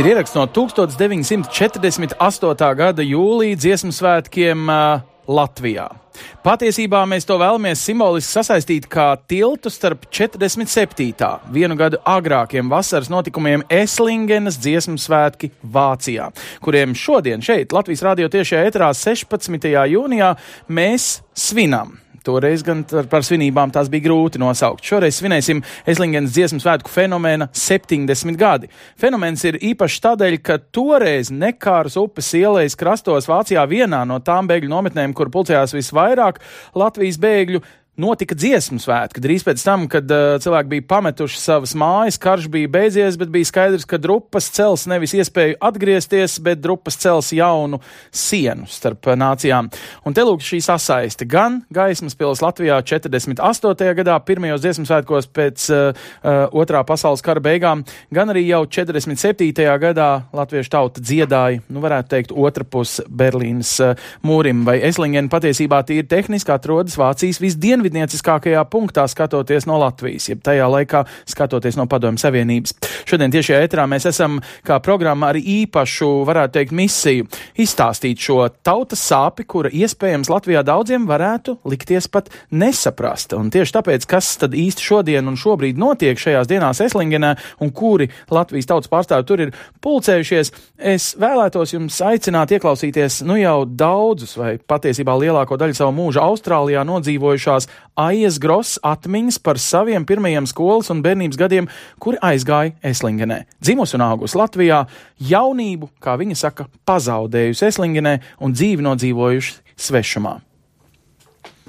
Ir ieraksts no 1948. gada jūlija dziesmu svētkiem uh, Latvijā. Patiesībā mēs to vēlamies simboliski sasaistīt kā tiltu starp 47. vienu gadu agrākiem vasaras notikumiem Eslingenas dziesmu svētki Vācijā, kuriem šodien šeit Latvijas radio tiešajā etrā 16. jūnijā mēs svinam. Toreiz gan par svinībām tās bija grūti nosaukt. Šoreiz svinēsim Eslingenas dziesmu svētku fenomena 70 gadi. Fenomens ir īpašs tādēļ, ka toreiz Nekāras upes ielais krastos Vācijā vienā no tām bēgļu nometnēm, kur pulcējās visvairāk Latvijas bēgļu, notika dziesmu svētki. Drīz pēc tam, kad uh, cilvēki bija pametuši savas mājas, karš bija beidzies, bet bija skaidrs, ka drupas cels nevis iespēju atgriezties, bet drupas cels jaunu sienu starp uh, nācijām. Un te lūk šī sasaiste gan gaismas pils Latvijā 48. gadā, pirmajos dziesmu svētkos pēc uh, uh, otrā pasaules kara beigām, gan arī jau 47. gadā latviešu tauta dziedāja, nu varētu teikt, otra pus Berlīnas uh, mūrim vai Eslingen patiesībā tīri tehniski atrodas Vācijas visdienvidē valodnieciskākajā punktā skatoties no Latvijas, jeb tajā laikā skatoties no Padomju Savienības. Šodien tiešajā etrā mēs esam kā programma ar īpašu, varētu teikt, misiju izstāstīt šo tautas sāpi, kura iespējams Latvijā daudziem varētu likties pat nesaprast. Un tieši tāpēc, kas tad īsti šodien un šobrīd notiek šajās dienās Eslingenē un kuri Latvijas tautas pārstāvi tur ir pulcējušies, es vēlētos jums aicināt ieklausīties nu jau daudzus vai patiesībā lielāko daļu savu mūžu Austrālijā nodzīvojušās Aijas Gross atmiņas par saviem pirmajiem skolas un bērnības gadiem, kuri aizgāja Eslingenē. Dzimusi un augusi Latvijā, jaunību, kā viņa saka, pazaudējusi Eslingenē un dzīvi nodzīvojuši svešumā.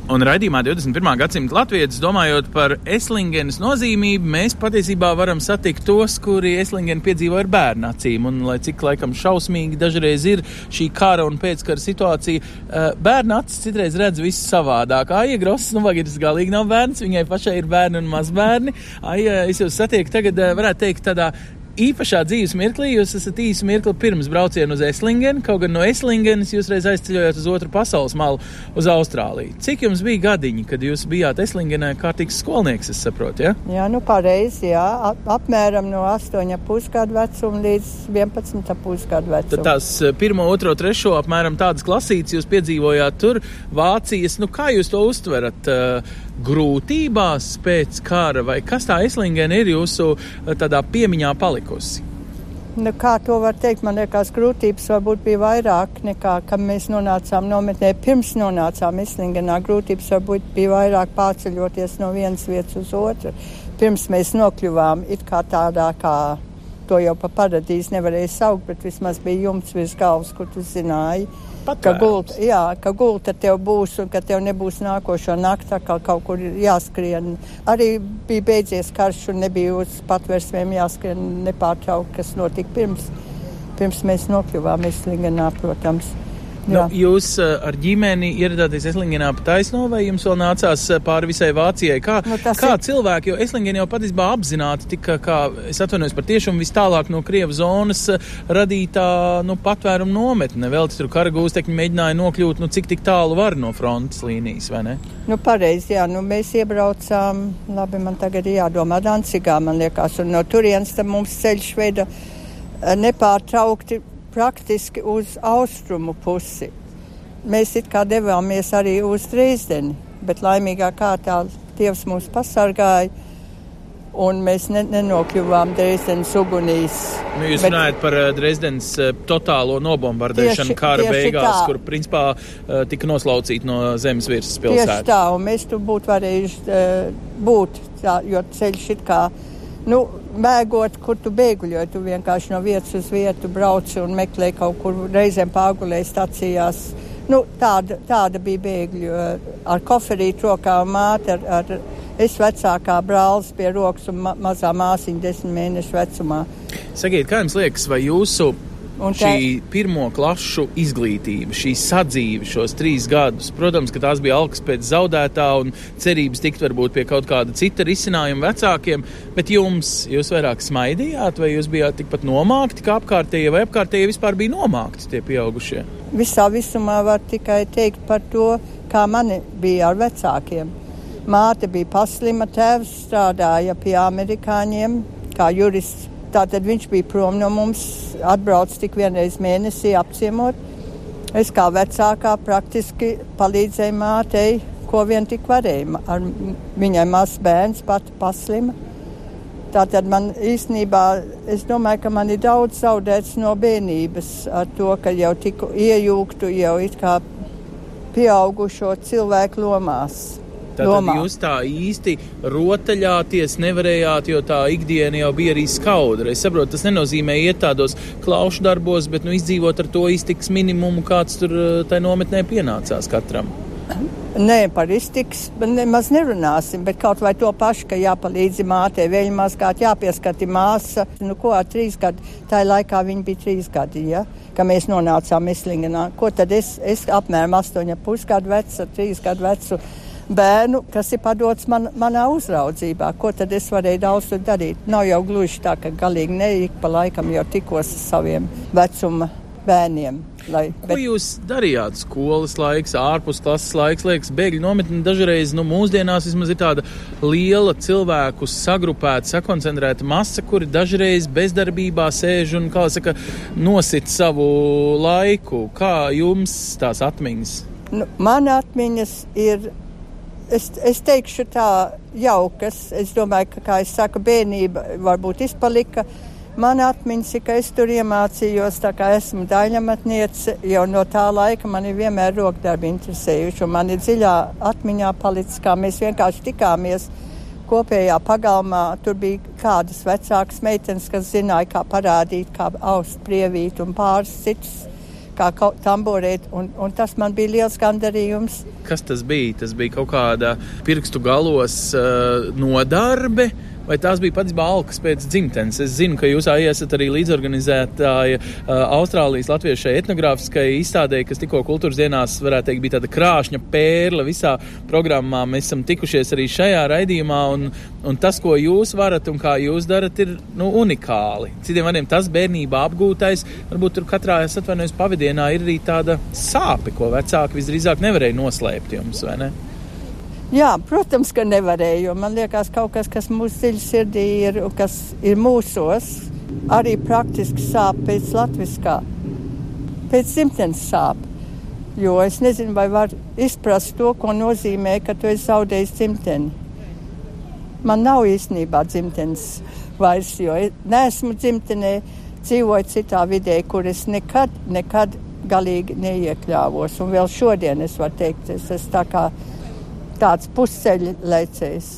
Un raidījumā 21. gadsimta latvietis, domājot par Eslingenes nozīmību, mēs patiesībā varam satikt tos, kuri Eslingeni piedzīvo ar bērnu acīm. Un, lai cik laikam šausmīgi dažreiz ir šī kara un pēckara situācija, eh, bērnu acis citreiz redz visu savādāk. Aija Gross, nu, vagītis galīgi nav bērns, viņai pašai ir bērni un mazbērni. Aija, es jūs satieku tagad, eh, varētu teikt, tādā īpašā dzīves mirklī jūs esat īsi mirkli pirms brauciena uz Eslingenu, kaut gan no Eslingenas jūs reiz aizceļojāt uz otru pasaules malu, uz Austrāliju. Cik jums bija gadiņi, kad jūs bijāt Eslingenē kārtīgs skolnieks, es saprotu, ja? Jā, nu pareizi, jā, ap, apmēram no 8,5 gadu vecuma līdz 11,5 gadu vecuma. Tad tās 1, 2, 3, apmēram tādas klasītes jūs piedzīvojāt tur, Vācijas, nu kā jūs to uztverat? Uh, grūtībās pēc kara, vai kas tā Eslingena ir jūsu tādā piemiņā palikusi? Nu, kā to var teikt, man liekas, grūtības varbūt bija vairāk nekā, kad mēs nonācām nometnē. Pirms nonācām Islingenā, grūtības varbūt bija vairāk pārceļoties no vienas vietas uz otru. Pirms mēs nokļuvām it kā tādā kā to jau pa paradīzi nevarēja saukt, bet vismaz bija jumts virs galvas, kur tu zināji. Ka gulta, jā, ka gulta tev būs un ka tev nebūs nākošo nakti atkal kaut kur jāskrien. Arī bija beidzies karš un nebija uz patversmēm jāskrien nepārtraukt, kas notika pirms, pirms mēs nokļuvām Eslingenā, protams. Nu, jūs uh, ar ģimeni ieradāties Eslingenā pa taisno, vai jums vēl nācās uh, pāri visai Vācijai? Kā, nu, kā ir... cilvēki, jo Eslingena jau patiesībā apzināti tika, kā es atvainojos par tiešumu, vis tālāk no Krievas zonas uh, radītā nu, patvērumu nometne. Vēl tur karagūstekņi mēģināja nokļūt, nu, cik tik tālu var no frontes līnijas, vai ne? Nu, pareizi, jā, nu, mēs iebraucām, labi, man tagad ir jādomā Dancigā, man liekas, un no turienes tam mums ceļš veida nepārtraukti praktiski uz austrumu pusi. mēs it kā devāmies arī uz Dresdeni, bet laimīgā kārtā Dievs mūs pasargāja un mēs ne, nenokļuvām Dresdenes ugunīs. Nu, jūs bet, runājat par uh, Dresdenes uh, totālo nobombardēšanu tieši, kara tieši beigās, tā. kur principā uh, tika noslaucīta no zemes virsmas pilsēta. Tieši tā, un mēs tur būtu varējuši būt, tā, jo ceļš it kā, nu, bēgot, kur tu bēguļoji, tu vienkārši no vietas uz vietu brauc un meklē kaut kur reizēm pārgulēji stacijās. Nu, tāda, tāda bija bēgļu ar koferītu rokā māte ar, ar Es vecākā brālis pie rokas un ma mazā māsiņa desmit mēnešu vecumā. Sakiet, kā jums liekas, vai jūsu Un šī tā... pirmo klašu izglītība, šī sadzīve šos trīs gadus, protams, ka tās bija alkas pēc zaudētā un cerības tikt varbūt pie kaut kāda cita risinājuma vecākiem, bet jums, jūs vairāk smaidījāt, vai jūs bijāt tikpat nomākti kā apkārtējie, vai apkārtējie vispār bija nomākti tie pieaugušie? Visā visumā var tikai teikt par to, kā mani bija ar vecākiem. Māte bija paslima, tēvs strādāja pie amerikāņiem kā jurists. Tātad viņš bija prom no mums, atbrauc tik vienreiz mēnesī apciemot. Es kā vecākā praktiski palīdzēju mātei, ko vien tik varēja. Ar viņai mazs bērns, pati paslima. Tātad man īstenībā, es domāju, ka man ir daudz zaudēts no bērnības ar to, ka jau tiku iejūgtu jau it kā pieaugušo cilvēku lomās. Tātad jūs tā īsti rotaļāties nevarējāt, jo tā ikdiena jau bija arī skaudra. Es saprotu, tas nenozīmē iet tādos klaušu darbos, bet nu, izdzīvot ar to iztiks minimumu, kāds tur eh, tai nometnē pienācās katram. Nē, par iztiks nemaz nerunāsim, bet kaut vai to pašu, ka jāpalīdzi mātei veļu mazgāt, jāpieskati māsa. Nu, ko ar trīs gadu? Tā laikā viņa bija trīs gadi, ja? ka mēs nonācām Mislingenā. Ko tad es, es apmēram astoņa pusgadu vecu, trīs gadu vecu bērnu, kas ir padots man, manā uzraudzībā. Ko tad es varēju daudz darīt? Nav jau gluži tā, ka galīgi neik pa laikam jau tikos ar saviem vecuma bērniem. Lai, bet... Ko jūs darījāt? Skolas laiks, ārpus klases laiks, liekas, bēgļu nometne dažreiz, nu, mūsdienās vismaz ir tāda liela cilvēku sagrupēta, sakoncentrēta masa, kuri dažreiz bezdarbībā sēž un, kā saka, nosit savu laiku. Kā jums tās atmiņas? Nu, man atmiņas ir es, es teikšu tā jaukas. Es domāju, ka, kā es saku, bērnība varbūt izpalika. Man atmiņas ir, ka es tur iemācījos, tā kā esmu daļamatniece, jau no tā laika man ir vienmēr rokdarbi interesējuši, un man ir dziļā atmiņā palicis, kā mēs vienkārši tikāmies kopējā pagalmā. Tur bija kādas vecākas meitenes, kas zināja, kā parādīt, kā aust prievīt un pāris citus kā tamborēt, un, un tas man bija liels gandarījums. Kas tas bija? Tas bija kaut kāda pirkstu galos uh, nodarbe vai tās bija pats balkas pēc dzimtenes. Es zinu, ka jūs esat arī līdzorganizētāja uh, Austrālijas latviešu etnogrāfiskajai izstādē, kas tikko kultūras dienās, varētu teikt, bija tāda krāšņa pērle visā programmā. Mēs esam tikušies arī šajā raidījumā, un, un tas, ko jūs varat un kā jūs darat, ir nu, unikāli. Citiem vārdiem, tas bērnībā apgūtais, varbūt tur katrā, es atvainojos, pavadienā ir arī tāda sāpe, ko vecāki visdrīzāk nevarēja noslēpt jums, vai ne? Jā, protams, ka nevarēja, jo man liekas, kaut kas, kas mūsu dziļi sirdī ir, kas ir mūsos, arī praktiski sāp pēc latviskā, pēc dzimtenes sāp. Jo es nezinu, vai var izprast to, ko nozīmē, ka tu esi zaudējis dzimteni. Man nav īstenībā dzimtenes vairs, jo neesmu dzimtenē, dzīvoju citā vidē, kur es nekad, nekad galīgi neiekļāvos. Un vēl šodien es varu teikt, es esmu tā kā tāds pusceļa lecējs.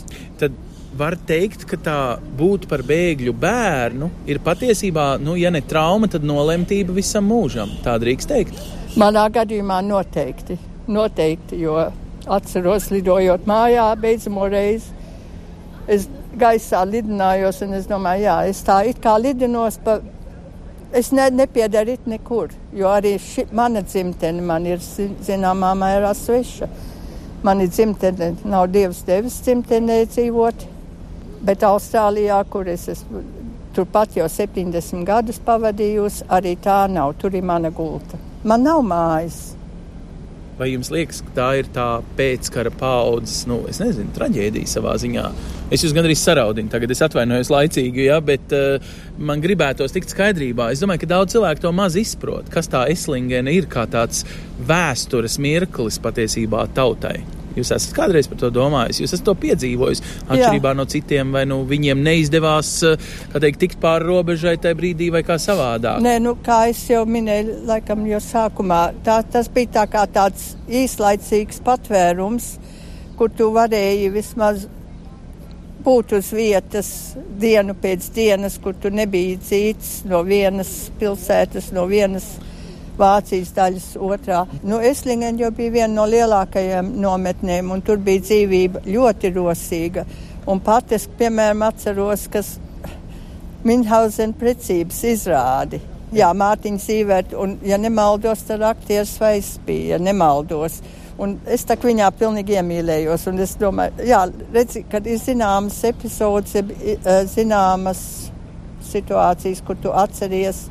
Tad var teikt, ka tā būt par bēgļu bērnu ir patiesībā, nu, ja ne trauma, tad nolemtība visam mūžam. Tā drīkst teikt. Manā gadījumā noteikti, noteikti jo atceros lidojot mājā beidzamo reizi. Es gaisā lidinājos, un es domāju, jā, es tā it kā lidinos pa. Es ne, nepiedaru nekur, jo arī ši, mana dzimtene man ir zināmā mērā sveša. Mani dzimtene nav dievs devis dzimtenē dzīvot, bet Austrālijā, kur es esmu turpat jau 70 gadus pavadījusi, arī tā nav. Tur ir mana gulta. Man nav mājas. Vai jums liekas, ka tā ir tā pēckara paudzes, nu, es nezinu, traģēdija savā ziņā? Es jūs gandrīz saraudinu, tagad es atvainojos laicīgi, ja, bet uh, man gribētos tikt skaidrībā. Es domāju, ka daudz cilvēku to maz izprot, kas tā eslingena ir kā tāds vēstures mirklis patiesībā tautai. Jūs esat kādreiz par to domājis, jūs esat to piedzīvojis. Atšķirībā Jā. no citiem, vai nu viņiem neizdevās teikt, tikt pāri robežai tajā brīdī, vai kā savādāk? Nē, nu, kā jau minēju, laikam jau sākumā, tā, tas bija tā kā tāds īslaicīgs patvērums, kur tu varēji vismaz būt uz vietas dienu pēc dienas, kur tu nebija dzīts no vienas pilsētas, no vienas Vācijas daļas otrā. Nu, Eslingen jau bija viena no lielākajiem nometnēm, un tur bija dzīvība ļoti rosīga. Un pat es, piemēram, atceros, kas Minhausen precības izrādi. Jā, Mārtiņš Zīvert, un, ja nemaldos, tad aktieris Sveiss bija, ja nemaldos. Un es tā viņā pilnīgi iemīlējos, es domāju, jā, redzi, kad ir zināmas epizodes, zināmas situācijas, kur tu atceries,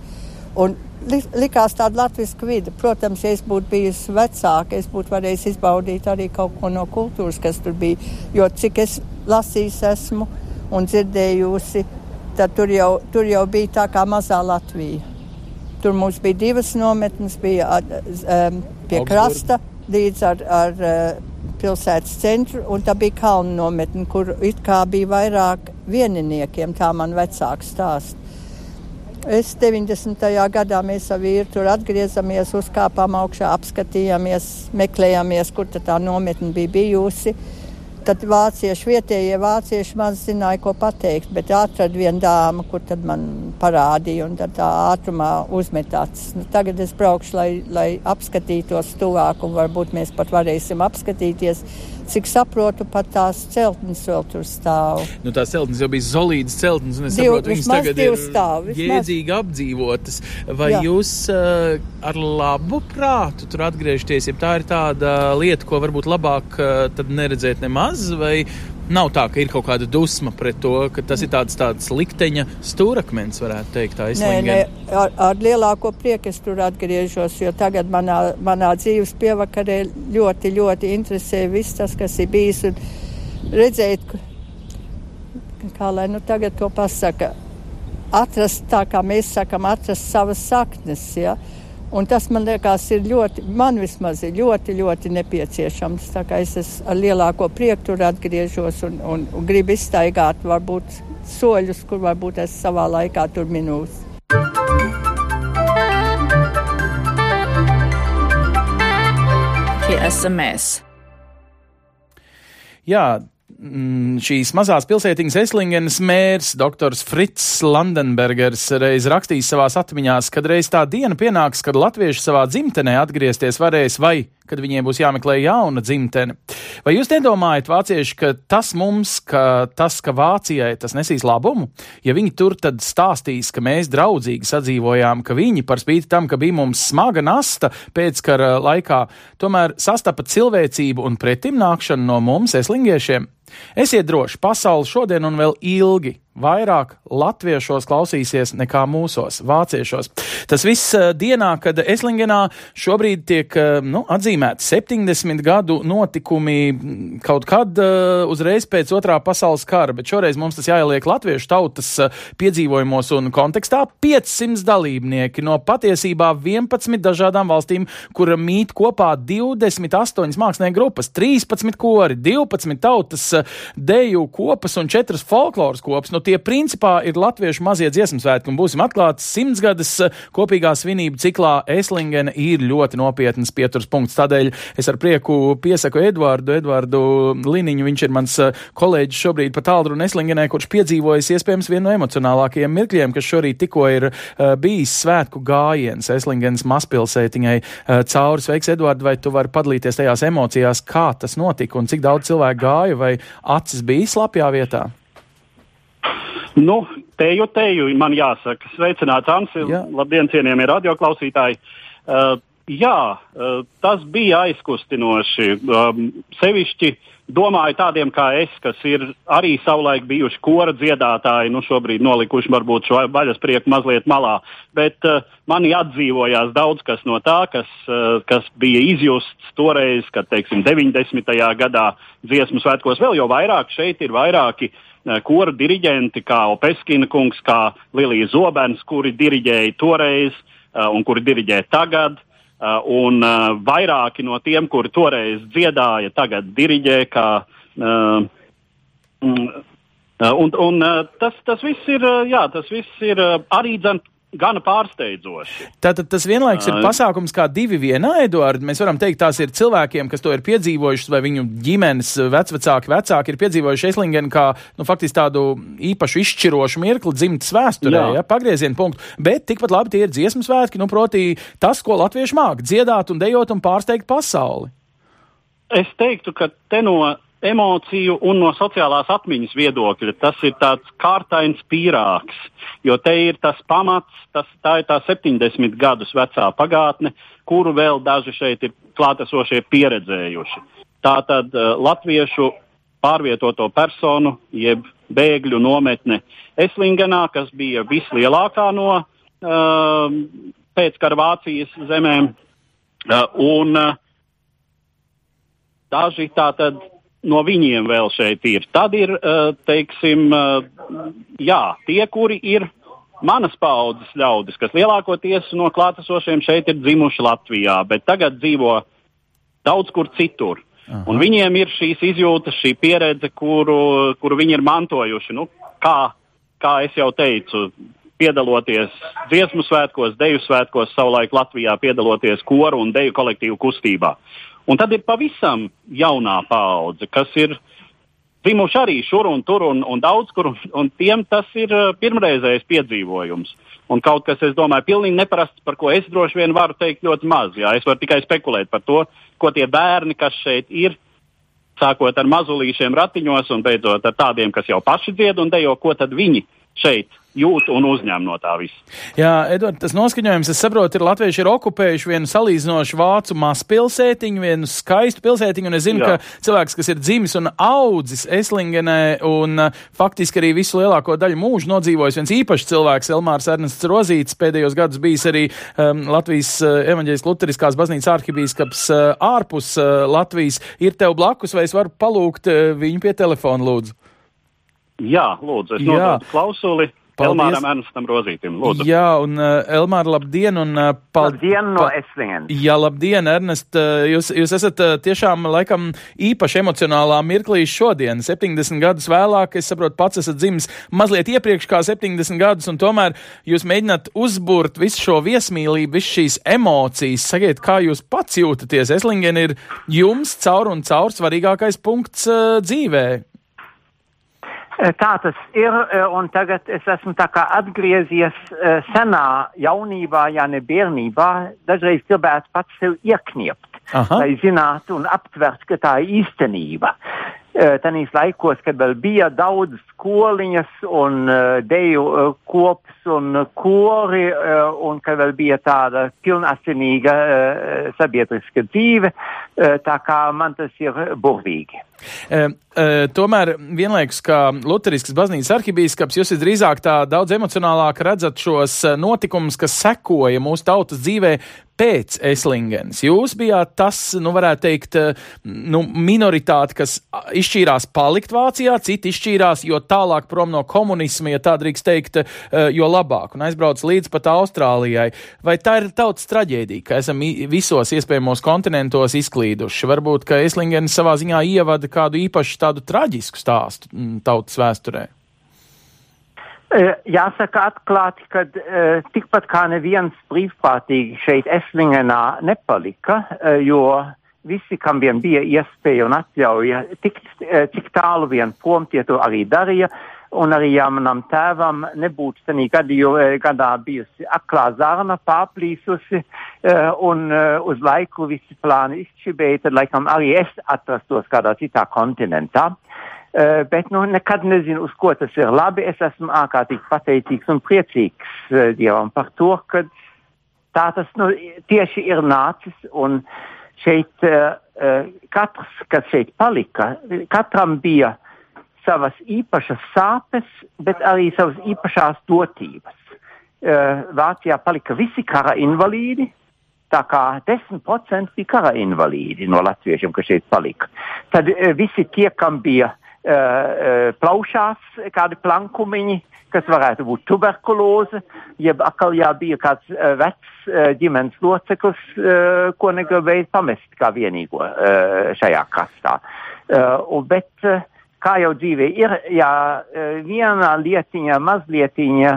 un likās tāda latviešu vide. Protams, ja es būtu bijusi vecāka, es būtu varējis izbaudīt arī kaut ko no kultūras, kas tur bija. Jo cik es lasījis esmu un dzirdējusi, tad tur jau, tur jau bija tā kā mazā Latvija. Tur mums bija divas nometnes, bija um, pie Augsburg. krasta līdz ar, ar uh, pilsētas centru, un tā bija kalnu nometne, kur it kā bija vairāk vieniniekiem, tā man vecāks stāst. Es 90. gadā mēs ar vīru tur atgriezāmies, uzkāpām augšā, apskatījāmies, meklējāmies, kur tā nometne bija bijusi. Tad vācieši, vietējie vācieši maz zināja, ko pateikt, bet atrada viena dāma, kur tad man parādīja, un tad tā ātrumā uzmetāts. Nu, tagad es braukšu, lai, lai apskatītos tuvāk, un varbūt mēs pat varēsim apskatīties Cik saprotu, pat tās celtnes vēl tur stāv. Nu, tās celtnes jau bija solīdas celtnes, un es Div, saprotu, viņas tagad ir stāv, jēdzīgi apdzīvotas. Vai Jā. jūs uh, ar labu prātu tur atgriežaties, ja tā ir tāda lieta, ko varbūt labāk uh, neredzēt nemaz, vai Nav tā, ka ir kaut kāda dusma pret to, ka tas ir tāds, tāds likteņa stūrakmens, varētu teikt. Tā, nē, nē, ar, ar lielāko prieku es tur atgriežos, jo tagad manā, manā dzīves pievakarē ļoti, ļoti interesē viss tas, kas ir bijis. Un redzēt, kā lai nu tagad to pasaka, atrast tā, kā mēs sakam, atrast savas saknes. Ja? Un tas man liekas, ir ļoti, man vismaz ir ļoti, ļoti nepieciešams. Tā kā es ar lielāko prieku tur atgriežos un, un, un gribu iztaigāt varbūt soļus, kur varbūt es savā laikā tur minūs. Tie esam mēs. Jā, šīs mazās pilsētiņas Eslingenes mērs, doktors Frits Landenbergers, reiz rakstījis savās atmiņās, kad reiz tā diena pienāks, kad latvieši savā dzimtenē atgriezties varēs vai kad viņiem būs jāmeklē jauna dzimtene. Vai jūs nedomājat, vācieši, ka tas mums, ka tas, ka Vācijai tas nesīs labumu, ja viņi tur tad stāstīs, ka mēs draudzīgi sadzīvojām, ka viņi par spīti tam, ka bija mums smaga nasta pēckara laikā, tomēr sastapa cilvēcību un pretimnākšanu no mums, eslingiešiem? Esiet droši, pasauli šodien un vēl ilgi vairāk latviešos klausīsies nekā mūsos, vāciešos. Tas viss eh, dienā, kad Eslingenā šobrīd tiek eh, nu, atzīmēti 70 gadu notikumi mm, kaut kad uh, uzreiz pēc otrā pasaules kara, bet šoreiz mums tas jāieliek latviešu tautas piedzīvojumos un kontekstā. 500 dalībnieki no patiesībā 11 dažādām valstīm, kura mīt kopā 28 mākslinieku grupas, 13 kori, 12 tautas deju kopas un 4 folkloras kopas. Nu, tie principā ir latviešu mazie dziesmu svētki un būsim atklāti simtsgades eh, kopīgā svinību ciklā Eslingena ir ļoti nopietnas pieturas punkts. Tādēļ es ar prieku piesaku Edvardu, Edvardu Liniņu, viņš ir mans eh, kolēģis šobrīd pat Aldru un Eslingenē, kurš piedzīvojis iespējams vienu no emocionālākajiem mirkļiem, kas šorīt tikko ir uh, bijis svētku gājiens Eslingenas mazpilsētiņai uh, cauri. Sveiks, Edvard, vai tu vari padalīties tajās emocijās, kā tas notika un cik daudz cilvēku gāja, vai acis bija slapjā vietā? Nu, teju, teju man jāsaka. Sveicināts, Ansi. Jā. Labdien, cienījamie radioklausītāji. Uh, Jā, uh, tas bija aizkustinoši. Um, sevišķi domāju tādiem kā es, kas ir arī savulaik bijuši kora dziedātāji, nu šobrīd nolikuši varbūt šo vaļasprieku mazliet malā, bet uh, mani atdzīvojās daudz kas no tā, kas, uh, kas bija izjusts toreiz, kad, teiksim, 90. gadā dziesmu svētkos vēl jau vairāk šeit ir vairāki uh, kora diriģenti, kā Opeskina kungs, kā Lilija Zobens, kuri diriģēja toreiz uh, un kuri diriģē tagad. Uh, un vairāki no tiem, kuri toreiz dziedāja, tagad diriģē. Kā, mm, un un tas, tas viss ir, jā, tas viss ir arī dzen, gana pārsteidzoši. Tātad tas vienlaikus ir pasākums kā divi vienā, Eduard. Mēs varam teikt, tās ir cilvēkiem, kas to ir piedzīvojuši, vai viņu ģimenes vecvecāki, vecāki ir piedzīvojuši Eslingenu kā, nu, faktiski tādu īpašu izšķirošu mirkli dzimtas vēsturē, ja, pagrieziena punktu. Bet tikpat labi tie ir dziesmu svētki, nu, proti tas, ko latvieši māk, dziedāt un dejot un pārsteigt pasauli. Es teiktu, ka te no emociju un no sociālās atmiņas viedokļa tas ir tāds kārtains pīrāgs, jo te ir tas pamats, tas, tā ir tā 70 gadus vecā pagātne, kuru vēl daži šeit ir klātesošie pieredzējuši. Tā tad uh, latviešu pārvietoto personu, jeb bēgļu nometne Eslingenā, kas bija vislielākā no uh, pēckara Vācijas zemēm, uh, un uh, daži tātad no viņiem vēl šeit ir. Tad ir, uh, teiksim, uh, jā, tie, kuri ir manas paudzes ļaudis, kas lielākoties no klātesošiem šeit ir dzimuši Latvijā, bet tagad dzīvo daudz kur citur. Aha. Un viņiem ir šīs izjūtas, šī pieredze, kuru, kuru viņi ir mantojuši. Nu, kā, kā jau teicu, piedaloties dziesmu svētkos, deju svētkos, savulaik Latvijā piedaloties koru un deju kolektīvu kustībā. Un tad ir pavisam jaunā paudze, kas ir dzimuši arī šur un tur un, un daudz kur, un, tiem tas ir uh, pirmreizējais piedzīvojums. Un kaut kas, es domāju, pilnīgi neparasts, par ko es droši vien varu teikt ļoti maz. Jā. Es varu tikai spekulēt par to, ko tie bērni, kas šeit ir, sākot ar mazulīšiem ratiņos un beidzot ar tādiem, kas jau paši dzied un dejo, ko tad viņi šeit jūt un uzņem no tā visa. Jā, Edvard, tas noskaņojums, es saprotu, ir latvieši ir okupējuši vienu salīdzinoši vācu mazpilsētiņu, vienu skaistu pilsētiņu, un es zinu, Jā. ka cilvēks, kas ir dzimis un audzis Eslingenē un uh, faktiski arī visu lielāko daļu mūžu nodzīvojis, viens īpašs cilvēks, Elmārs Ernests Rozīts, pēdējos gadus bijis arī um, Latvijas uh, evaņģējas luteriskās baznīcas arhibīskaps uh, ārpus uh, Latvijas, ir tev blakus, vai es varu palūgt uh, viņu pie telefona, lūdzu? Jā, lūdzu, es nododu klausuli. Paldies. Elmāram Ernstam Rozītim. Lūdzu. Jā, un uh, Elmāra, labdien! Un, uh, pal... Labdien no Eslingenes! Jā, labdien, Ernest! Uh, jūs, jūs esat uh, tiešām laikam īpaši emocionālā mirklī šodien. 70 gadus vēlāk, es saprotu, pats esat dzimis mazliet iepriekš kā 70 gadus, un tomēr jūs mēģināt uzburt visu šo viesmīlību, visu šīs emocijas. Sakiet, kā jūs pats jūtaties? Eslingen ir jums caur un caur svarīgākais punkts uh, dzīvē. Tā tas ir, un tagad es esmu atgriezies senā jaunībā, ja ne bērnībā. Dažreiz gribētu pats sev iekniept, Aha. lai zinātu un aptvertu, ka tā ir īstenība. Tanīs laikos, kad vēl bija daudz skoliņas un deju kops un kori, un kad vēl bija tāda pilnasinīga sabiedriska dzīve, tā kā man tas ir burvīgi. E, e, tomēr vienlaikus, kā Lutheriskas baznīcas arhibīskaps, jūs drīzāk tā daudz emocionālāk redzat šos notikumus, kas sekoja mūsu tautas dzīvē pēc Eslingens. Jūs bijāt tas, nu, varētu teikt, nu, minoritāte, kas izšķīrās palikt Vācijā, citi izšķīrās, jo tālāk prom no komunisma, ja tā drīkst teikt, jo labāk, un aizbrauc līdz pat Austrālijai. Vai tā ir tautas traģēdija, ka esam visos iespējamos kontinentos izklīduši? Varbūt, ka Eslingens savā ziņā ievada kādu īpašu tādu traģisku stāstu mm, tautas vēsturē? E, jāsaka atklāti, ka uh, tikpat kā neviens brīvprātīgi šeit Eslingenā nepalika, uh, jo visi, kam vien bija iespēja un atļauja, tik, uh, cik tālu vien prom tie to arī darīja, un arī ja manam tēvam nebūtu tenī gadā bijusi aklā zarna pārplīsusi un uz laiku visi plāni izšķibēja, tad laikam arī es atrastos kādā citā kontinentā. Uh, bet nu, nekad nezinu, uz ko tas ir labi. Es esmu ārkārtīgi pateicīgs un priecīgs uh, Dievam par to, ka Tā tas nu, tieši ir nācis, un šeit uh, katrs, kas šeit palika, katram bija savas īpašas sāpes, bet arī savas īpašās dotības. Vācijā palika visi kara invalīdi, tā kā 10% bija kara invalīdi no latviešiem, kas šeit palika. Tad visi tie, kam bija uh, plaušās kādi plankumiņi, kas varētu būt tuberkuloze, jeb atkal jā, bija kāds uh, vecs uh, ģimenes loceklis, uh, ko negribēja pamest kā vienīgo uh, šajā kastā. Uh, bet, uh, kā jau dzīvē ir, ja viena lietiņa, mazlietiņa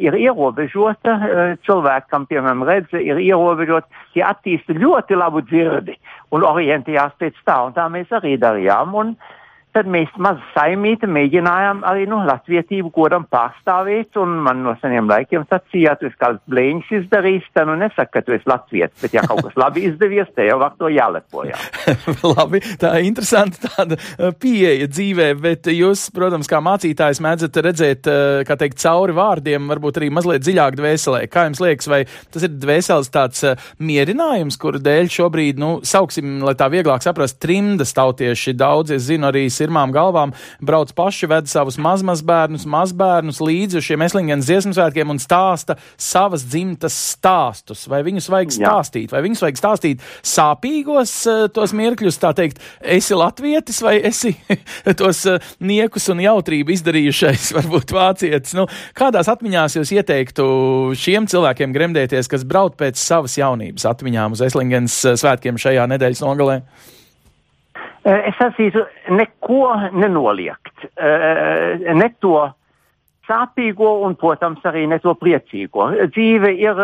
ir ierobežota, cilvēkam, piemēram, redze ir ierobežota, tie attīsta ļoti labu dzirdi un orientējās pēc tā, un tā mēs arī darījām. Un, tad mēs maz saimīti mēģinājām arī nu, latvietību godam pārstāvēt, un man no seniem laikiem sacīja, ja tu esi kāds blēņas izdarījis, tad nu nesaka, ka tu esi latvietis, bet ja kaut kas labi izdevies, te jau var to jālepojā. labi, tā ir interesanta tāda uh, pieeja dzīvē, bet jūs, protams, kā mācītājs mēdzat redzēt, uh, kā teikt, cauri vārdiem, varbūt arī mazliet dziļāk dvēselē. Kā jums liekas, vai tas ir dvēseles tāds uh, mierinājums, kuru dēļ šobrīd, nu, sauksim, lai tā vieglāk saprast, trimdas tautieši daudz, es zinu, arī sirmām galvām brauc paši, ved savus mazmazbērnus, mazbērnus līdzi uz šiem Eslingenas dziesmu svētkiem un stāsta savas dzimtas stāstus. Vai viņus vajag stāstīt, vai viņus vajag stāstīt sāpīgos uh, tos mirkļus, tā teikt, esi latvietis vai esi tos uh, niekus un jautrību izdarījušais, varbūt vācietis. Nu, kādās atmiņās jūs ieteiktu šiem cilvēkiem gremdēties, kas brauc pēc savas jaunības atmiņām uz Eslingenas uh, svētkiem šajā nedēļas nogalē? Es sacītu, neko nenoliegt. Ne to sāpīgo un, protams, arī ne to priecīgo. Dzīve ir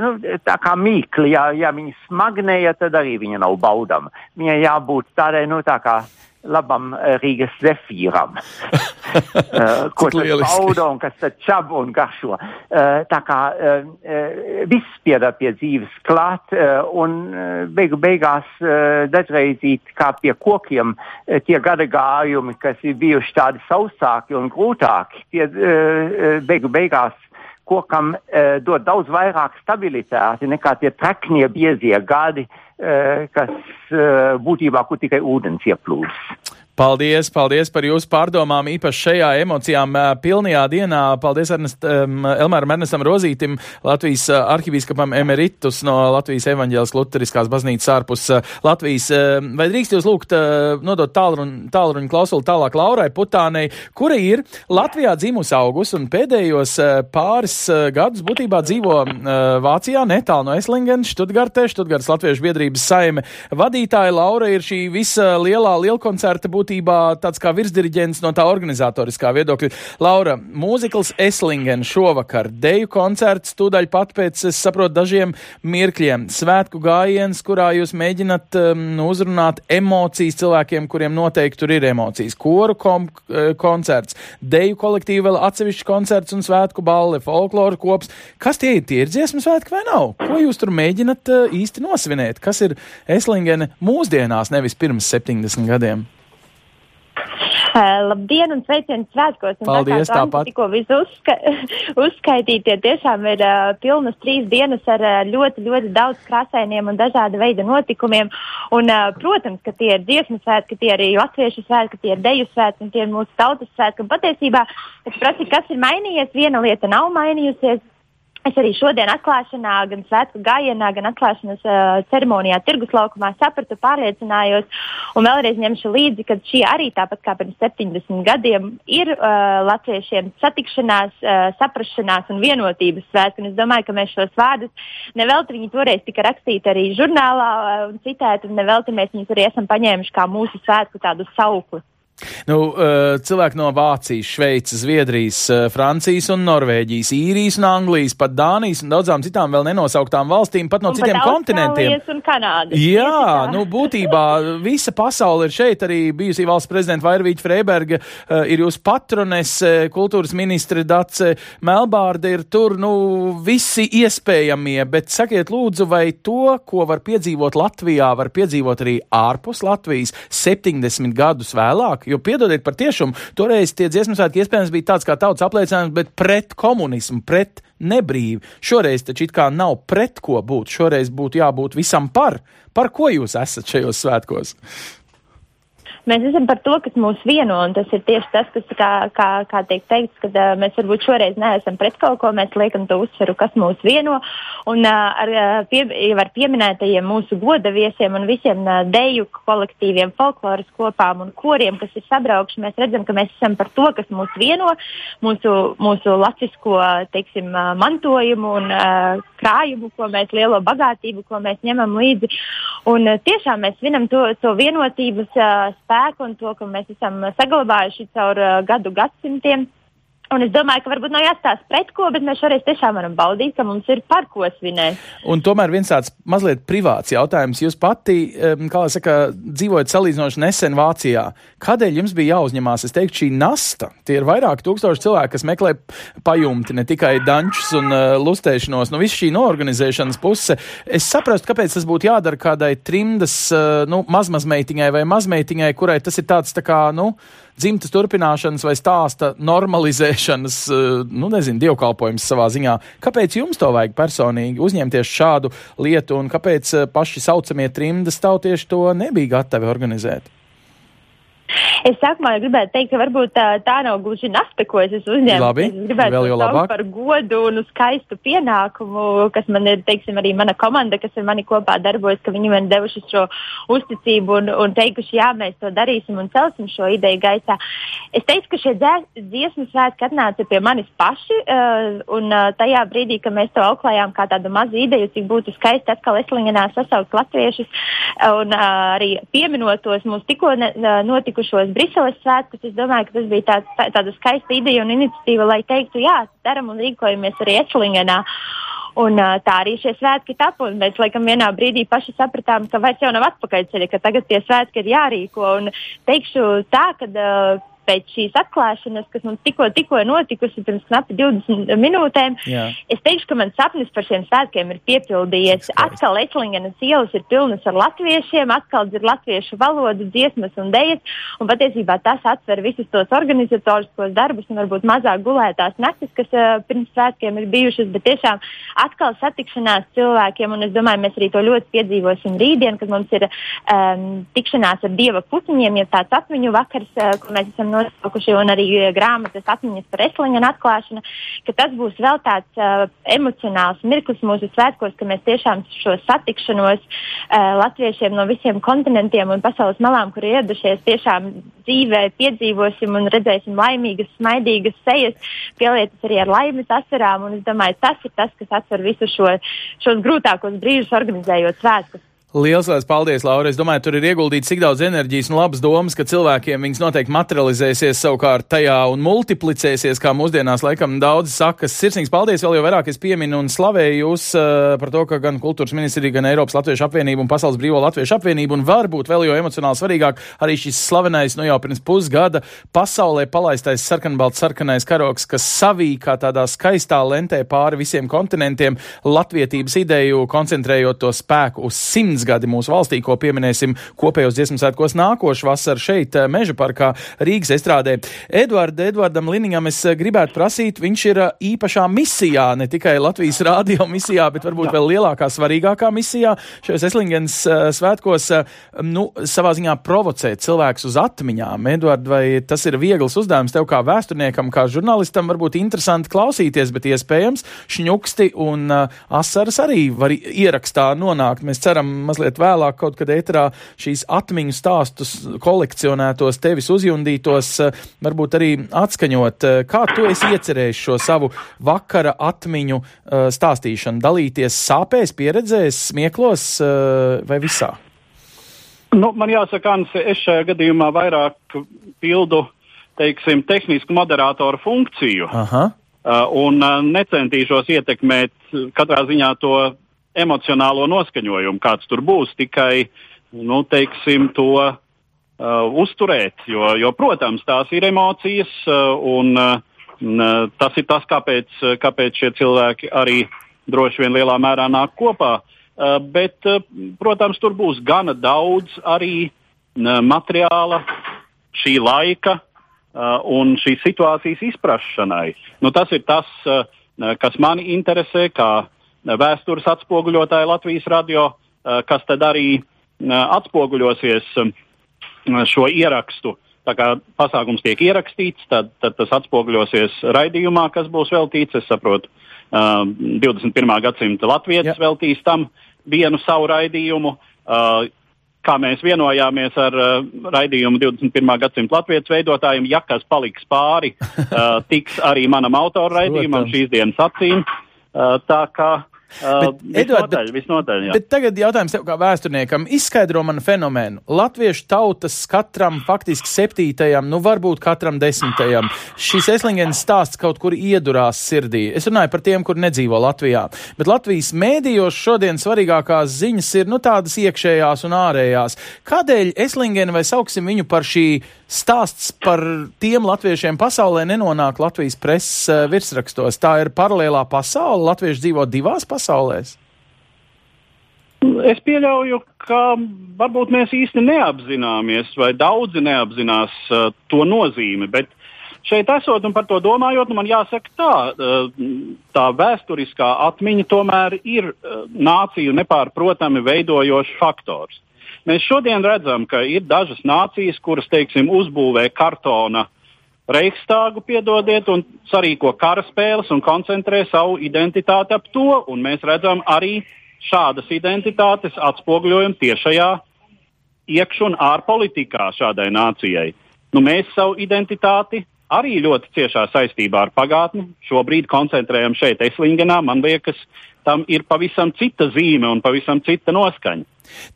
nu, tā kā mīkla, ja, ja viņa smagnēja, tad arī viņa nav baudama. Viņai jābūt tādai, nu, tā kā labam Rīgas zefīram, uh, ko tas bauda un kas tad čab un garšo. Uh, tā kā viss piedar pie dzīves klāt un beigu beigās dažreizīt kā pie kokiem tie gada gājumi, kas ir bijuši tādi sausāki un grūtāki, tie beigu beigās kokam dod daudz vairāk stabilitāti nekā tie treknie biezie gadi, uh, kas uh, būtībā kur tikai ūdens ieplūst. Paldies, paldies par jūsu pārdomām, īpaši šajā emocijām pilnajā dienā. Paldies Ernest, um, Elmāram Ernestam Rozītim, Latvijas arhivīskapam emeritus no Latvijas evaņģēlas luteriskās baznīcas ārpus Latvijas. Vai drīkst jūs lūgt nodot tālruņu tālruņ klausuli tālāk Laurai Putānei, kura ir Latvijā dzimusi augus un pēdējos pāris gadus būtībā dzīvo Vācijā, netālu no Eslingen, Študgartē, Študgartas Latviešu biedrības saime vadītāja. Laura ir šī visa lielā lielkoncerta būtībā būtībā tāds kā virsdiriģents no tā organizatoriskā viedokļa. Laura, mūzikls Eslingen šovakar, deju koncerts, tūdaļ pat pēc, es saprotu, dažiem mirkļiem, svētku gājiens, kurā jūs mēģinat um, uzrunāt emocijas cilvēkiem, kuriem noteikti tur ir emocijas. Koru kom, uh, koncerts, deju kolektīva vēl atsevišķs koncerts un svētku balle, folkloru kops. Kas tie ir? Tie ir dziesmu svētki vai nav? Ko jūs tur mēģinat uh, īsti nosvinēt? Kas ir Eslingene mūsdienās, nevis pirms 70 gadiem? Labdien un sveicienu svētkos! Un Paldies, tā tāpat! Tikko visu uzska uzskaitītie tiešām ir uh, pilnas trīs dienas ar uh, ļoti, ļoti daudz krāsainiem un dažāda veida notikumiem. Un, uh, protams, ka tie ir dziesmu svētki, tie ir arī latviešu svētki, tie ir deju svētki un tie ir mūsu tautas svētki. Un patiesībā, es prasu, kas ir mainījies, viena lieta nav mainījusies. Es arī šodien atklāšanā, gan svētku gājienā, gan atklāšanas uh, ceremonijā tirgus laukumā sapratu, pārliecinājos un vēlreiz ņemšu līdzi, ka šī arī tāpat kā pirms 70 gadiem ir uh, latviešiem satikšanās, uh, saprašanās un vienotības svētki. Un es domāju, ka mēs šos vārdus nevelti viņi toreiz tika rakstīti arī žurnālā uh, un citēti, un nevelti mēs viņus arī esam paņēmuši kā mūsu svētku tādu saukli. Nu, uh, cilvēki no Vācijas, Šveices, Zviedrijas, uh, Francijas un Norvēģijas, Īrijas un Anglijas, pat Dānijas un daudzām citām vēl nenosauktām valstīm, pat no un citiem pat kontinentiem. Jā, nu, būtībā visa pasaule ir šeit. Arī bijusī valsts prezidenta Vairvīķa Freiberga uh, ir jūsu patrones, kultūras ministri Dace Melbārda ir tur, nu, visi iespējamie, bet sakiet lūdzu, vai to, ko var piedzīvot Latvijā, var piedzīvot arī ārpus Latvijas 70 gadus vēlāk? Vairāk. Jo, piedodiet par tiešumu, toreiz tie dziesmu svētki iespējams bija tāds kā tautas apliecinājums, bet pret komunismu, pret nebrīvi. Šoreiz taču it kā nav pret ko būt, šoreiz būtu jābūt visam par. Par ko jūs esat šajos svētkos? Mēs esam par to, kas mūs vieno, un tas ir tieši tas, kas, kā, kā, kā tiek teikts, ka uh, mēs varbūt šoreiz neesam pret kaut ko, mēs liekam to uzsveru, kas mūs vieno, un uh, ar, pie, ar pieminētajiem mūsu goda viesiem un visiem uh, deju kolektīviem, folkloras kopām un koriem, kas ir sabraukši, mēs redzam, ka mēs esam par to, kas mūs vieno, mūsu, mūsu latvisko, teiksim, mantojumu un uh, krājumu, ko mēs lielo bagātību, ko mēs ņemam līdzi, un uh, tiešām mēs vinam to, to vienotības uh, spēku un to, ka mēs esam saglabājuši caur uh, gadu gadsimtiem. Un es domāju, ka varbūt nav jāstāsta pret ko, bet mēs šoreiz tiešām varam baudīt, ka mums ir par ko svinēt. Un tomēr viens tāds mazliet privāts jautājums. Jūs pati, kā jau saka, dzīvojat salīdzinoši nesen Vācijā. Kādēļ jums bija jāuzņemās, es teiktu, šī nasta? Tie ir vairāk tūkstoši cilvēki, kas meklē pajumti, ne tikai dančus un uh, lustēšanos, nu viss šī noorganizēšanas puse. Es saprastu, kāpēc tas būtu jādara kādai trimdas, uh, nu, mazmazmeitiņai vai mazmeitiņai, kurai tas ir tāds tā kā, nu, dzimtas turpināšanas vai stāsta normalizēšanas, eh, nu, nezinu, dievkalpojums savā ziņā. Kāpēc jums to vajag personīgi uzņemties šādu lietu un kāpēc eh, paši saucamie trimdas tautieši to nebija gatavi organizēt? Es sākumā gribētu teikt, ka varbūt tā, tā nav gluži nasta, ko es esmu uzņēmis. Labi, es gribētu vēl jau labāk. par godu un skaistu pienākumu, kas man ir, teiksim, arī mana komanda, kas ar mani kopā darbojas, ka viņi man devuši šo uzticību un, un teikuši, jā, mēs to darīsim un celsim šo ideju gaisā. Es teicu, ka šie dziesmu svētki atnāca pie manis paši, uh, un uh, tajā brīdī, kad mēs to auklējām kā tādu mazu ideju, cik būtu skaisti atkal Eslingenā sasaukt latviešus un uh, arī pieminotos mums tikko ne, notikušos Briseles svētkus, es domāju, ka tas bija tāds, tā, tāda skaista ideja un iniciatīva, lai teiktu, jā, daram un rīkojamies arī Ečlingenā. Un, tā arī šie svētki tapu. Mēs laikam vienā brīdī paši sapratām, ka vairs jau nav atpakaļceļa, ka tagad tie svētki ir jārīko. Un teikšu tā, ka uh, pēc šīs atklāšanas, kas mums tikko, tikko ir notikusi pirms knapi 20 minūtēm, Jā. es teikšu, ka mans sapnis par šiem svētkiem ir piepildījies. Atkal Ečlingenas ielas ir pilnas ar latviešiem, atkal ir latviešu valoda, dziesmas un dejas, un patiesībā tas atver visus tos organizatoriskos darbus un varbūt mazāk gulētās naktis, kas uh, pirms svētkiem ir bijušas, bet tiešām atkal satikšanās cilvēkiem, un es domāju, mēs arī to ļoti piedzīvosim rītdien, kad mums ir um, tikšanās ar dieva pusiņiem, ja tāds atmiņu vakars, uh, ko mēs esam nosaukuši, un arī eh, grāmatas atmiņas par Esliņa atklāšanu, ka tas būs vēl tāds uh, emocionāls mirklis mūsu svētkos, ka mēs tiešām šo satikšanos uh, latviešiem no visiem kontinentiem un pasaules malām, kur ieradušies, tiešām dzīvē piedzīvosim un redzēsim laimīgas, smaidīgas sejas, pielietas arī ar laimes asarām, un es domāju, tas ir tas, kas atver visu šo, šos grūtākos brīžus organizējot svētkus. Liels paldies, Laura. Es domāju, tur ir ieguldīts tik daudz enerģijas un labas domas, ka cilvēkiem viņas noteikti materializēsies savukārt tajā un multiplicēsies, kā mūsdienās laikam daudz saka. Sirsnīgs paldies, vēl jau vairāk es pieminu un slavēju jūs uh, par to, ka gan kultūras ministrija, gan Eiropas Latviešu apvienība un Pasaules brīvo Latviešu apvienība un varbūt vēl jau emocionāli svarīgāk arī šis slavenais, nu jau pirms pusgada pasaulē palaistais sarkanbalts sarkanais karoks, kas savī kā tādā skaistā lentē pāri visiem kontinentiem latvietības ideju, koncentrējot to spēku uz simts simtgadi mūsu valstī, ko pieminēsim kopējos dziesmu svētkos nākošu vasaru šeit, eh, Meža parkā Rīgas estrādē. Edvard, Edvardam Liniņam es eh, gribētu prasīt, viņš ir eh, īpašā misijā, ne tikai Latvijas rādio misijā, bet varbūt vēl lielākā, svarīgākā misijā šajos Eslingens svētkos, nu, savā ziņā provocēt cilvēkus uz atmiņām. Edvard, vai tas ir viegls uzdevums tev kā vēsturniekam, kā žurnālistam, varbūt interesanti klausīties, bet iespējams šņuksti un asaras arī var ierakstā nonākt. Mēs ceram, mazliet vēlāk, kaut kad ēterā šīs atmiņu stāstus kolekcionētos, tevis uzjundītos, eh, varbūt arī atskaņot. Eh, kā tu esi iecerējis šo savu vakara atmiņu eh, stāstīšanu? Dalīties sāpēs, pieredzēs, smieklos vai visā? Nu, man jāsaka, Anse, es šajā gadījumā vairāk pildu teiksim, tehnisku moderātoru funkciju. Aha. Un necentīšos ietekmēt katrā ziņā to emocionālo noskaņojumu, kāds tur būs, tikai nu, teiksim, to uh, uzturēt. Jo, jo, protams, tās ir emocijas, uh, un uh, tas ir tas, kāpēc, kāpēc šie cilvēki arī droši vien lielā mērā nāk kopā. Uh, bet, uh, protams, tur būs gana daudz arī uh, materiāla, šī laika uh, un šīs situācijas izprašanai. Nu, tas ir tas, uh, kas mani interesē, kā vēstures atspoguļotāja Latvijas radio, uh, kas tad arī uh, atspoguļosies uh, šo ierakstu. Tā kā pasākums tiek ierakstīts, tad, tad tas atspoguļosies raidījumā, kas būs veltīts. Es saprotu, uh, 21. gadsimta Latvijas veltīs tam vienu savu raidījumu. Kā mēs vienojāmies ar raidījumu 21. gadsimta latviešu veidotājiem, ja kas paliks pāri, tiks arī manam autora raidījumam šīs dienas acīm. Tā kā Uh, Edvard, visnotaļ, visnotaļ, jā. Bet tagad jautājums tev kā vēsturniekam. Izskaidro man fenomenu. Latviešu tautas katram faktiski septītajam, nu varbūt katram desmitajam. Šis Eslingens stāsts kaut kur iedurās sirdī. Es runāju par tiem, kur nedzīvo Latvijā. Bet Latvijas mēdījos šodien svarīgākās ziņas ir nu tādas iekšējās un ārējās. Kādēļ Eslingeni vai sauksim viņu par šī stāsts par tiem latviešiem pasaulē nenonāk Latvijas preses uh, virsrakstos? Tā ir paralēlā pasaule. Latvieši dzīvo divās pasaulēs pasaulēs? Es pieļauju, ka varbūt mēs īsti neapzināmies, vai daudzi neapzinās uh, to nozīmi. Bet šeit esot un par to domājot, nu man jāsaka tā, uh, tā vēsturiskā atmiņa tomēr ir uh, nāciju nepārprotami veidojošs faktors. Mēs šodien redzam, ka ir dažas nācijas, kuras, teiksim, uzbūvē kartona Reichstāgu, piedodiet, un sarīko kara spēles un koncentrē savu identitāti ap to. Mēs redzam arī šādas identitātes atspoguļojumu tiešajā iekš- un ārpolitikā šādai nācijai. Nu, mēs savu identitāti arī ļoti ciešā saistībā ar pagātni šobrīd koncentrējam šeit, Eslingenā. Man liekas, tam ir pavisam cita zīme un pavisam cita noskaņa.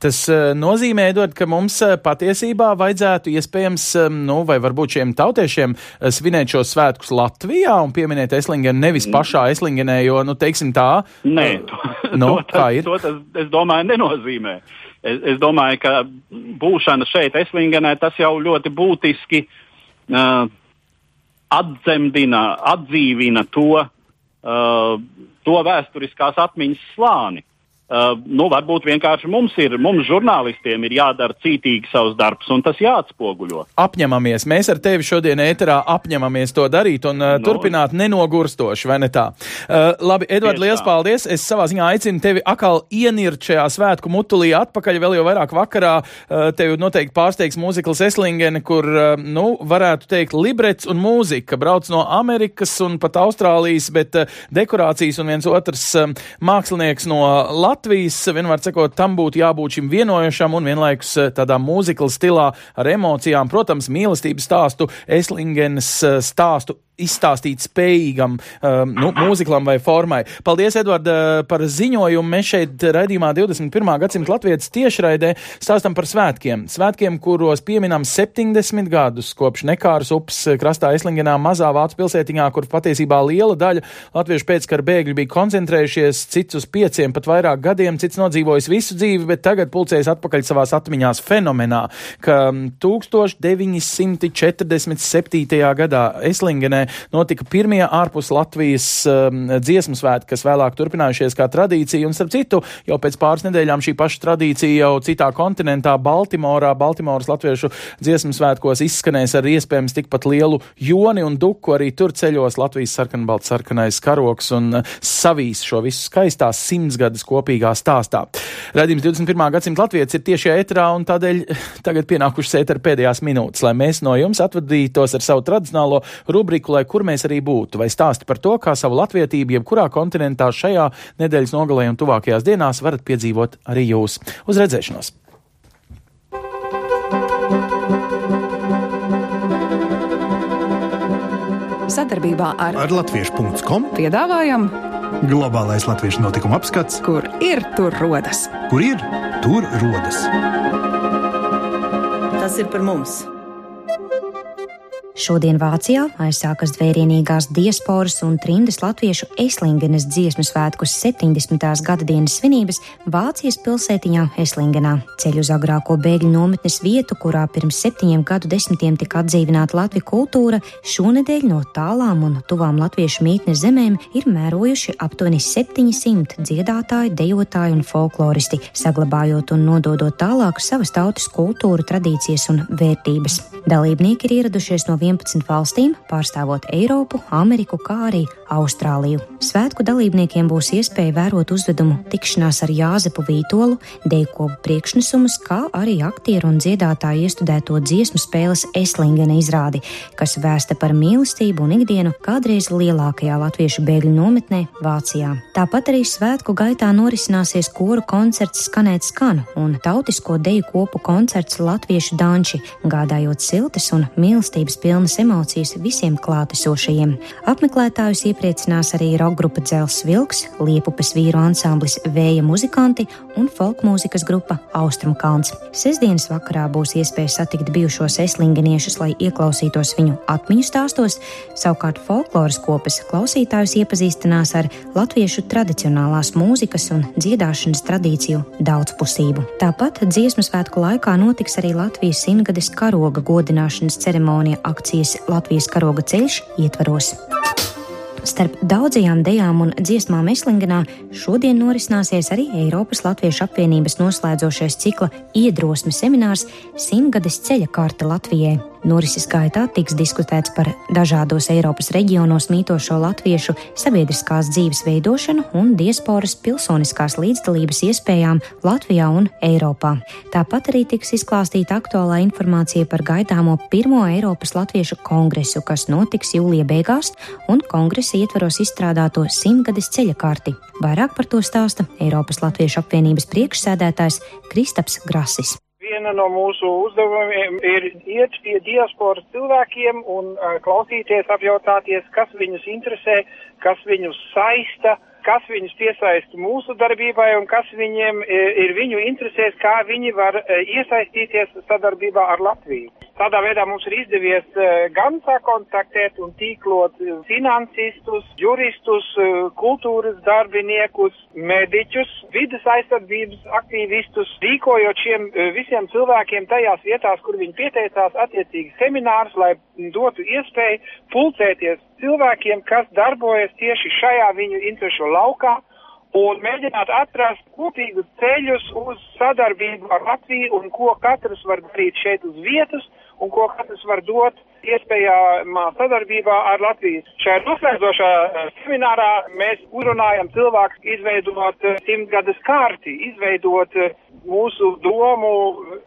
Tas uh, nozīmē, Edvard, ka mums uh, patiesībā vajadzētu iespējams, um, nu, vai varbūt šiem tautiešiem svinēt šos svētkus Latvijā un pieminēt Eslingenu nevis pašā Eslingenē, jo, nu, teiksim tā. Nē, to, nu, to, tas, to tas, es domāju, nenozīmē. Es, es domāju, ka būšana šeit, Eslingenē, tas jau ļoti būtiski uh, atdzemdina, atdzīvina to, uh, to vēsturiskās atmiņas slāni. Uh, nu, varbūt vienkārši mums ir, mums žurnālistiem ir jādara cītīgi savs darbs, un tas jāatspoguļo. Apņemamies, mēs ar tevi šodien ēterā apņemamies to darīt un uh, Nu. turpināt nenogurstoši, vai ne tā? Uh, labi, Edvard, liels paldies! Es savā ziņā aicinu tevi atkal ienirt šajā svētku mutulī atpakaļ, vēl jau vairāk vakarā. Uh, tevi noteikti pārsteigs mūzikls Eslingeni, kur, uh, nu, varētu teikt, librets un mūzika brauc no Amerikas un pat Austrālijas, bet uh, dekorācijas un viens otrs um, mākslinieks no Latvijas, vienmēr sakot, tam būtu jābūt šim vienojošam un vienlaikus uh, tādā mūzikla stilā ar emocijām. Protams, mīlestības stāstu, Eslingenes uh, stāstu izstāstīt spējīgam um, nu, mūziklam vai formai. Paldies, Edvard, uh, par ziņojumu. Mēs šeit raidījumā 21. gadsimta latviešu tiešraidē stāstam par svētkiem. Svētkiem, kuros pieminam 70 gadus kopš Nekāras upes krastā Eslingenā mazā Vācu pilsētiņā, kur patiesībā liela daļa latviešu pēckara bēgļu bija koncentrējušies, cits uz pieciem, pat vairāk gadiem, cits nodzīvojis visu dzīvi, bet tagad pulcējas atpakaļ savās atmiņās fenomenā, ka um, 1947. gadā Eslingenē notika pirmie ārpus Latvijas um, dziesmu svētki, kas vēlāk turpinājušies kā tradīcija, un starp citu, jau pēc pāris nedēļām šī paša tradīcija jau citā kontinentā, Baltimorā, Baltimoras latviešu dziesmu svētkos izskanēs ar iespējams tikpat lielu joni un duku, arī tur ceļos Latvijas sarkanbalts sarkanais karoks un uh, savīs šo visu skaistā simtsgades kopīgā stāstā. Radījums 21. gadsimta latvietis ir tieši ētrā, un tādēļ tagad pienākušas ētera pēdējās minūtes, lai mēs no jums atvadītos ar savu tradicionālo rubriku, lai kur mēs arī būtu, vai stāsti par to, kā savu latvietību jebkurā kontinentā šajā nedēļas nogalē un tuvākajās dienās varat piedzīvot arī jūs. Uz redzēšanos! Sadarbībā ar, Ar Latviešu.com piedāvājam, globālais latviešu notikuma apskats, kur ir tur rodas. kur ir tur rodas. Tas ir par mums! Šodien Vācijā aizsākas vērienīgās diasporas un trimdes latviešu Eslingenes dziesmu svētkus 70. gada dienas svinības Vācijas pilsētiņā Eslingenā. Ceļu uz agrāko bēgļu nometnes vietu, kurā pirms septiņiem gadu desmitiem tika atdzīvināta latviešu kultūra, šonadēļ no tālām un tuvām latviešu mītnes zemēm ir mērojuši aptuveni 700 dziedātāji, dejotāji un folkloristi, saglabājot un nododot tālāk savas tautas kultūru, tradīcijas un vērtības. Dalībnieki ir ieradušies no 11 valstīm, pārstāvot Eiropu, Ameriku, kā arī Austrāliju. Svētku dalībniekiem būs iespēja vērot uzvedumu tikšanās ar Jāzepu Vītolu, dejkopu priekšnesumus, kā arī aktieru un dziedātāju iestudēto dziesmu spēles Eslingena izrādi, kas vēsta par mīlestību un ikdienu kādreiz lielākajā latviešu bēgļu nometnē Vācijā. Tāpat arī svētku gaitā norisināsies koru koncerts Skanēt skanu un tautisko deju kopu koncerts Latviešu danči, gādājot siltas un mīlestības pilnas emocijas visiem klātesošajiem. Apmeklētājus iepriecinās arī rokgrupa Dzels Vilks, Liepupes vīru ansamblis Vēja muzikanti un folkmūzikas grupa Austrumkalns. Sesdienas vakarā būs iespēja satikt bijušos eslingeniešus, lai ieklausītos viņu atmiņu stāstos, savukārt folkloras kopas klausītājus iepazīstinās ar latviešu tradicionālās mūzikas un dziedāšanas tradīciju daudzpusību. Tāpat dziesmu svētku laikā notiks arī Latvijas simtgades karoga godināšanas ceremonija akcijas Latvijas karoga ceļš ietvaros. Starp daudzajām dejām un dziesmām Eslingenā šodien norisināsies arī Eiropas Latviešu apvienības noslēdzošais cikla iedrosme seminārs Simtgades ceļa kārta Latvijai. Norises gaitā tiks diskutēts par dažādos Eiropas reģionos mītošo latviešu sabiedriskās dzīves veidošanu un diasporas pilsoniskās līdzdalības iespējām Latvijā un Eiropā. Tāpat arī tiks izklāstīta aktuālā informācija par gaidāmo pirmo Eiropas Latviešu kongresu, kas notiks jūlija beigās, un kongresa ietveros izstrādāto simtgades ceļa karti. Vairāk par to stāsta Eiropas Latviešu apvienības priekšsēdētājs Kristaps Grasis viena no mūsu uzdevumiem ir iet pie diasporas cilvēkiem un klausīties, apjautāties, kas viņus interesē, kas viņus saista, kas viņus piesaista mūsu darbībai un kas viņiem ir viņu interesēs, kā viņi var iesaistīties sadarbībā ar Latviju. Tādā veidā mums ir izdevies gan sakontaktēt un tīklot finansistus, juristus, kultūras darbiniekus, mediķus, vidas aizsardzības aktīvistus, rīkojot šiem visiem cilvēkiem tajās vietās, kur viņi pieteicās attiecīgi seminārus, lai dotu iespēju pulcēties cilvēkiem, kas darbojas tieši šajā viņu interešu laukā un mēģināt atrast kopīgus ceļus uz sadarbību ar Latviju un ko katrs var darīt šeit uz vietas un ko katrs var dot iespējamā sadarbībā ar Latviju. Šajā noslēdzošā eh, seminārā mēs uzrunājam cilvēkus izveidot eh, simtgades kārti, izveidot eh, mūsu domu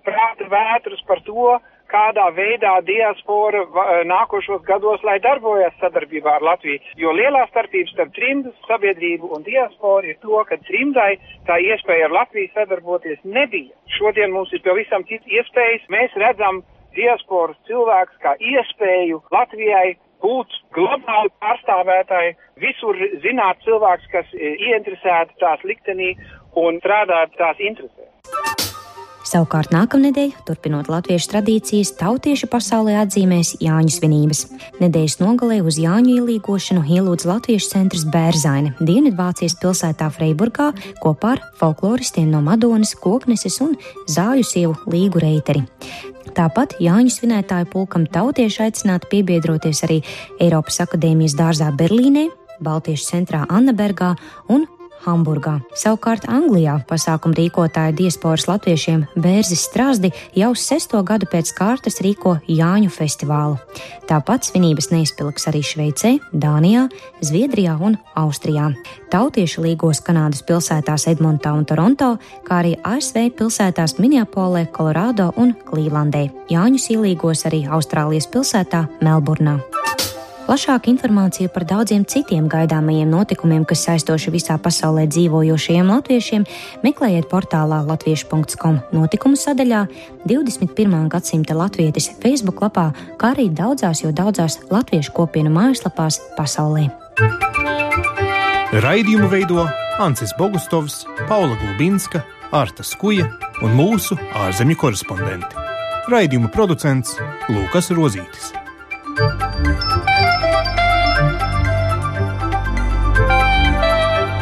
prāta vētrus par to, kādā veidā diaspora nākošos gados, lai darbojas sadarbībā ar Latviju. Jo lielā starpība starp trimdas sabiedrību un diasporu ir to, ka trimdai tā iespēja ar Latviju sadarboties nebija. Šodien mums ir pavisam cits iespējas. Mēs redzam diasporas cilvēks kā iespēju Latvijai būt globāli pārstāvētāji, visur zināt cilvēks, kas ieinteresēti tās liktenī un strādāt tās interesēs. Savukārt nākamnedēļ, turpinot latviešu tradīcijas, tautieši pasaulē atzīmēs Jāņu svinības. Nedēļas nogalē uz Jāņu ielīgošanu ielūdz Latviešu centrs Bērzaini Dienvidvācijas pilsētā Freiburgā kopā ar folkloristiem no Madonas, Kokneses un Zāļu sievu Līgu Reiteri. Tāpat Jāņu svinētāju pulkam tautieši aicināti piebiedroties arī Eiropas akadēmijas dārzā Berlīnē, Baltiešu centrā Annabergā un Hamburgā. Savukārt Anglijā pasākumu rīkotāja diasporas latviešiem Bērzis Strasdi jau sesto gadu pēc kārtas rīko Jāņu festivālu. Tāpat svinības neizpilks arī Šveicē, Dānijā, Zviedrijā un Austrijā. Tautiešu līgos Kanādas pilsētās Edmontā un Toronto, kā arī ASV pilsētās Minneapolē, Kolorādo un Klīvlandē. Jāņus ielīgos arī Austrālijas pilsētā Melburnā. Plašāka informācija par daudziem citiem gaidāmajiem notikumiem, kas saistoši visā pasaulē dzīvojošajiem latviešiem, meklējiet portālā latviešu.com notikumu sadaļā, 21. gadsimta latvietis Facebook lapā, kā arī daudzās, jo daudzās latviešu kopienu mājaslapās pasaulē. Raidījumu veido Ancis Bogustovs, Paula Gulbinska, Arta Skuja un mūsu ārzemju korespondenti. Raidījuma producents Lukas Rozītis.